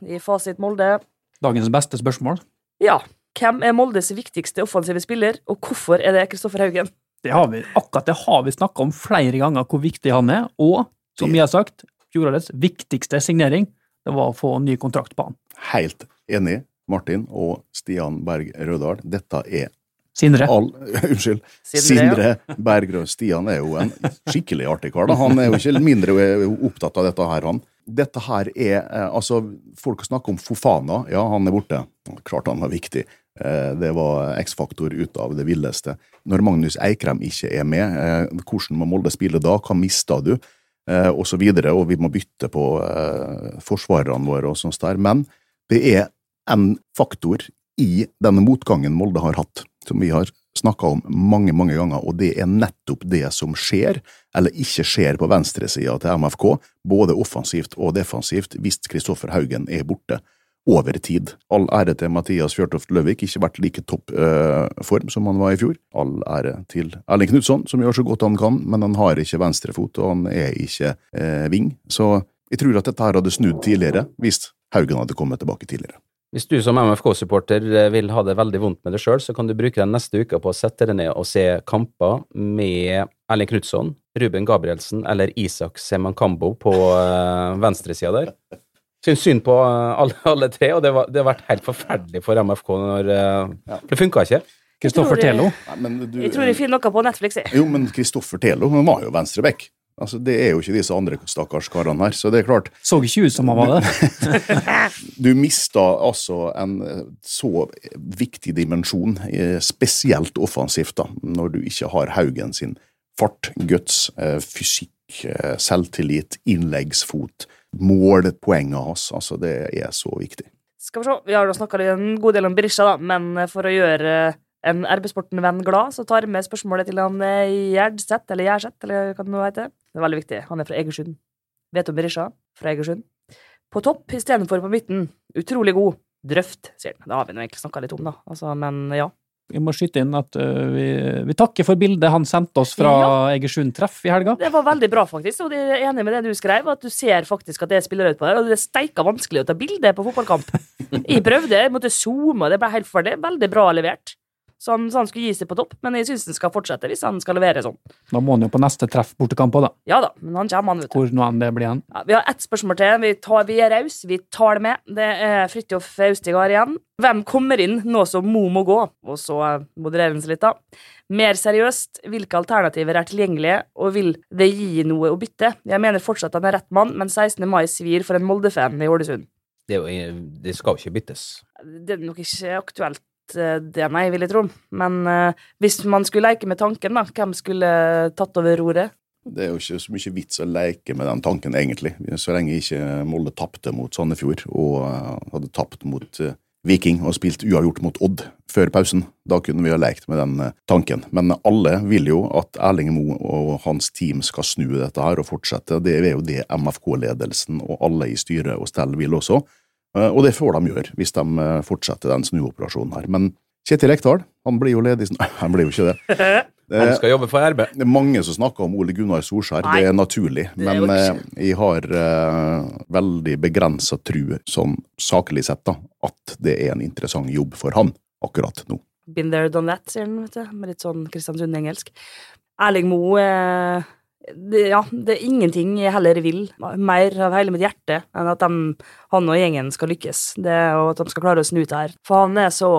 i Fasit Molde. Dagens beste spørsmål. Ja, hvem er Moldes viktigste offensive spiller, og hvorfor er det Kristoffer Haugen? Det har vi, akkurat det har vi snakka om flere ganger, hvor viktig han er. Og som vi har sagt, fjorårets viktigste signering det var å få en ny kontrakt på han. Helt enig, Martin og Stian Berg Rødahl. Dette er Sindre. all Unnskyld. Sindre. Sindre Berg Rød. Stian er jo en skikkelig artig kar. da. Han er jo ikke mindre opptatt av dette her, han. Dette her er eh, Altså, folk snakker om Fofana. Ja, han er borte. Klart han var viktig. Eh, Det var X-faktor ut av det villeste. Når Magnus Eikrem ikke er med, eh, hvordan må Molde spille da? Hva mister du? Eh, Og så videre, og vi må bytte på forsvarerne våre og sånt der. Men det er en faktor i denne motgangen Molde har hatt, som vi har snakka om mange, mange ganger, og det er nettopp det som skjer, eller ikke skjer på venstresida til MFK, både offensivt og defensivt, hvis Kristoffer Haugen er borte over tid. All ære til Mathias Fjørtoft Løvik, ikke vært like topp eh, form som han var i fjor. All ære til Erling Knutson, som gjør så godt han kan, men han har ikke venstrefot, og han er ikke eh, ving. Så jeg tror at dette her hadde snudd tidligere, hvis Haugen hadde kommet tilbake tidligere. Hvis du som MFK-supporter eh, vil ha det veldig vondt med det sjøl, så kan du bruke den neste uka på å sette deg ned og se kamper med Erling Knutson, Ruben Gabrielsen eller Isak Semankambo på uh, venstresida der. Syns synd på eh, alle, alle tre, og det, var, det har vært helt forferdelig for MFK når eh, det funka ikke. Kristoffer Telo. Nei, du, Jeg tror jeg finner noe på Netflix. jeg. Jo, men Kristoffer Telo han var jo venstreback. Altså, det er jo ikke disse andre stakkars karene her, så det er klart. Så ikke ut som han var det. Du mista altså en så viktig dimensjon, eh, spesielt offensivt, da, når du ikke har Haugen sin fart, guts, eh, fysikk, eh, selvtillit, innleggsfot, målpoengene hans. Altså, det er så viktig. Skal vi se, Vi har snakka en god del om Berisha, da, men for å gjøre en RB-sporten-venn glad, så tar vi med spørsmålet til han Gjerdseth, eller Gjerseth, eller hva det nå heter. Det er veldig viktig. Han er fra Egersund. Vet om Berisha? Fra Egersund. På topp istedenfor på midten. Utrolig god. Drøft, sier han. Det har vi nå egentlig snakka litt om, da. Altså, men ja. Vi må skyte inn at uh, vi, vi takker for bildet han sendte oss fra Egersund-treff i helga. Det var veldig bra, faktisk. Og jeg er enig med det du skrev, at du ser faktisk at det spiller ut på der. Og det er steika vanskelig å ta bilde på fotballkamp. Jeg prøvde, jeg måtte zoome, og det ble helt ferdig. Veldig bra levert. Så han, så han skulle gi seg på topp, men jeg syns han skal fortsette hvis han skal levere sånn. Da må han jo på neste treff bortekamp òg, da. Ja da, men han kommer, han, vet du. Hvor nå enn det blir han. Ja, vi har ett spørsmål til. Vi, tar, vi er rause, vi tar det med. Det er Fridtjof Austigard igjen. Hvem kommer inn nå som Mo må gå? Og så eh, modererer han seg litt, da. Mer seriøst, hvilke alternativer er tilgjengelige, og vil det gi noe å bytte? Jeg mener fortsatt han er rett mann, men 16. mai svir for en Molde-fan i Ålesund. Det, er det skal jo ikke byttes. Det er nok ikke aktuelt, eh, det, nei, vil jeg tro. Men uh, hvis man skulle leke med tanken, da, hvem skulle tatt over roret? Det er jo ikke så mye vits å leke med den tanken, egentlig. Så lenge ikke Molde tapte mot Sandefjord og uh, hadde tapt mot uh, Viking og spilt uavgjort mot Odd før pausen. Da kunne vi ha lekt med den tanken. Men alle vil jo at Erling Moe og hans team skal snu dette her og fortsette. Det er jo det MFK-ledelsen og alle i styret og stell vil også. Eh, Og det får de gjøre, hvis de eh, fortsetter den snuoperasjonen her. Men Kjetil Rekdal, han blir jo ledig Han blir jo ikke det. Han skal jobbe for RB. det er mange som snakker om Ole Gunnar Solskjær, Nei, det er naturlig. det er Men eh, ikke. jeg har uh, veldig begrensa tru, sånn saklig sett, da, at det er en interessant jobb for han akkurat nå. Been there, done that, sier han, vet du. Med litt sånn Kristiansund-engelsk. Erling Moe eh, det, Ja, det er ingenting jeg heller vil, mer av hele mitt hjerte, enn at de, han og gjengen skal lykkes. Det, og at de skal klare å snu det her. For han er så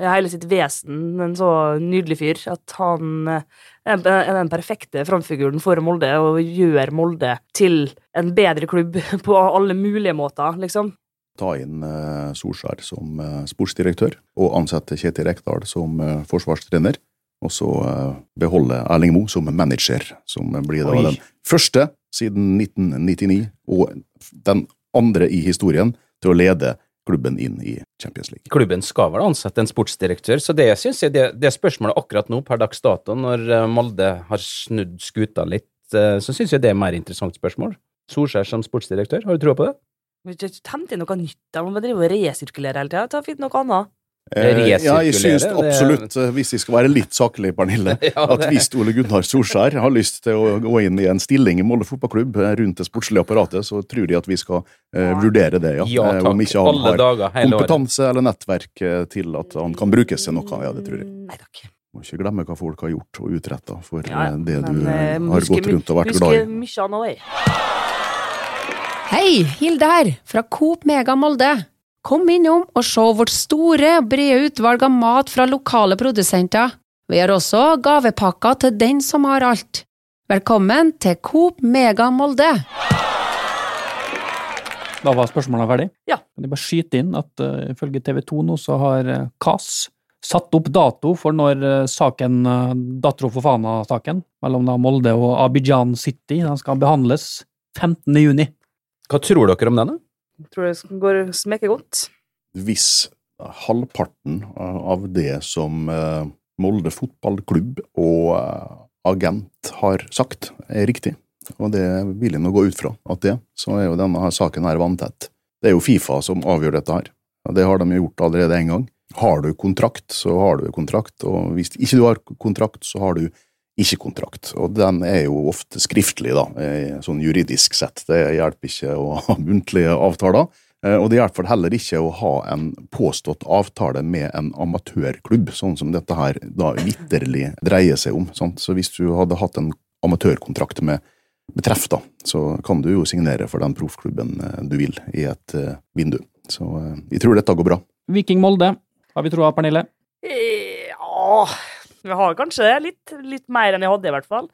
hele sitt vesen en så nydelig fyr at han eh, er den perfekte framfiguren for Molde og gjør Molde til en bedre klubb på alle mulige måter, liksom. Ta inn eh, Solskjær som eh, sportsdirektør, og ansette Kjetil Rekdal som forsvarstrener. Og så eh, beholde Erling Moe som manager, som blir da Oi. den første siden 1999, og den andre i historien til å lede klubben inn i Champions League. Klubben skal vel ansette en sportsdirektør, så det synes jeg det, det spørsmålet akkurat nå, per dags dato, når eh, Molde har snudd skuta litt, eh, så synes jeg det er et mer interessant spørsmål. Solskjær som sportsdirektør, har du tro på det? Ikke inn noe nytt. De må bare drive og resirkulere hele tida. Ta Finn noe annet. Eh, ja, jeg synes Resirkulere, det- absolutt, eh, hvis jeg skal være litt saklige, Pernille, Ja, at hvis Ole Gunnar Solskjær har lyst til å gå inn i en stilling i Molde fotballklubb eh, rundt det sportslige apparatet, så tror de at vi skal eh, vurdere det, ja. Ja takk. Om ikke han Alle har dager, kompetanse eller nettverk til at han kan brukes til noe. Ja, det tror jeg. Mm, Nei takk. Må ikke glemme hva folk har gjort og utretta for Ja, ja. det du Men, har husker gått rundt og vært glad i. mye annet. Hei, Hilde her, fra Coop Mega Molde. Kom innom og se vårt store, brede utvalg av mat fra lokale produsenter. Vi har også gavepakker til den som har alt. Velkommen til Coop Mega Molde. Da var spørsmålene ferdig. Ja. Kan jeg bare skyte inn at uh, ifølge TV 2 nå så har uh, KAS satt opp dato for når uh, saken, uh, Datro Fofana-saken mellom da Molde og Abidjan City den skal behandles 15. juni. Hva tror dere om den? da? Tror det går smeker godt. Hvis halvparten av det som eh, Molde fotballklubb og eh, agent har sagt, er riktig, og det vil jeg nå gå ut fra at det, så er jo denne saken her vanntett. Det er jo Fifa som avgjør dette her. og Det har de gjort allerede en gang. Har du kontrakt, så har du kontrakt, og hvis ikke du har kontrakt, så har du ikke kontrakt. Og den er jo ofte skriftlig, da, eh, sånn juridisk sett. Det hjelper ikke å ha muntlige avtaler. Eh, Og det hjelper heller ikke å ha en påstått avtale med en amatørklubb, sånn som dette her da vitterlig dreier seg om. Sant? Så hvis du hadde hatt en amatørkontrakt med, med treff, da, så kan du jo signere for den proffklubben eh, du vil i et uh, vindu. Så uh, jeg tror dette går bra. Viking Molde, har vi troa, Pernille? Ja Vi har kanskje det. Litt, litt mer enn jeg hadde, i hvert fall.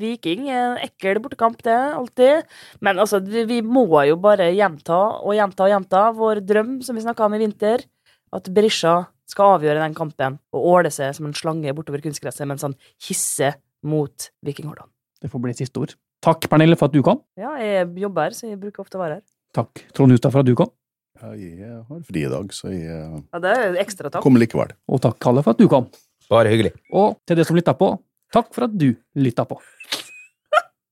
Viking er en ekkel bortekamp, det. Alltid. Men altså, vi vi må jo bare gjenta og gjenta og gjenta vår drøm, som vi snakka om i vinter. At Berisha skal avgjøre den kampen og åle seg som en slange bortover kunstgresset mens han hisser mot Viking Det får bli siste ord. Takk, Pernille, for at du kom. Ja, jeg jobber, her, så jeg bruker ofte å være her. Takk, Trond Hustad, for at du kom. Ja, jeg har fri i dag, så jeg Ja, det er ekstra takk. kommer likevel. Og takk, Kalle, for at du kom. Bare hyggelig. Og til dere som lytta på, takk for at du lytta på.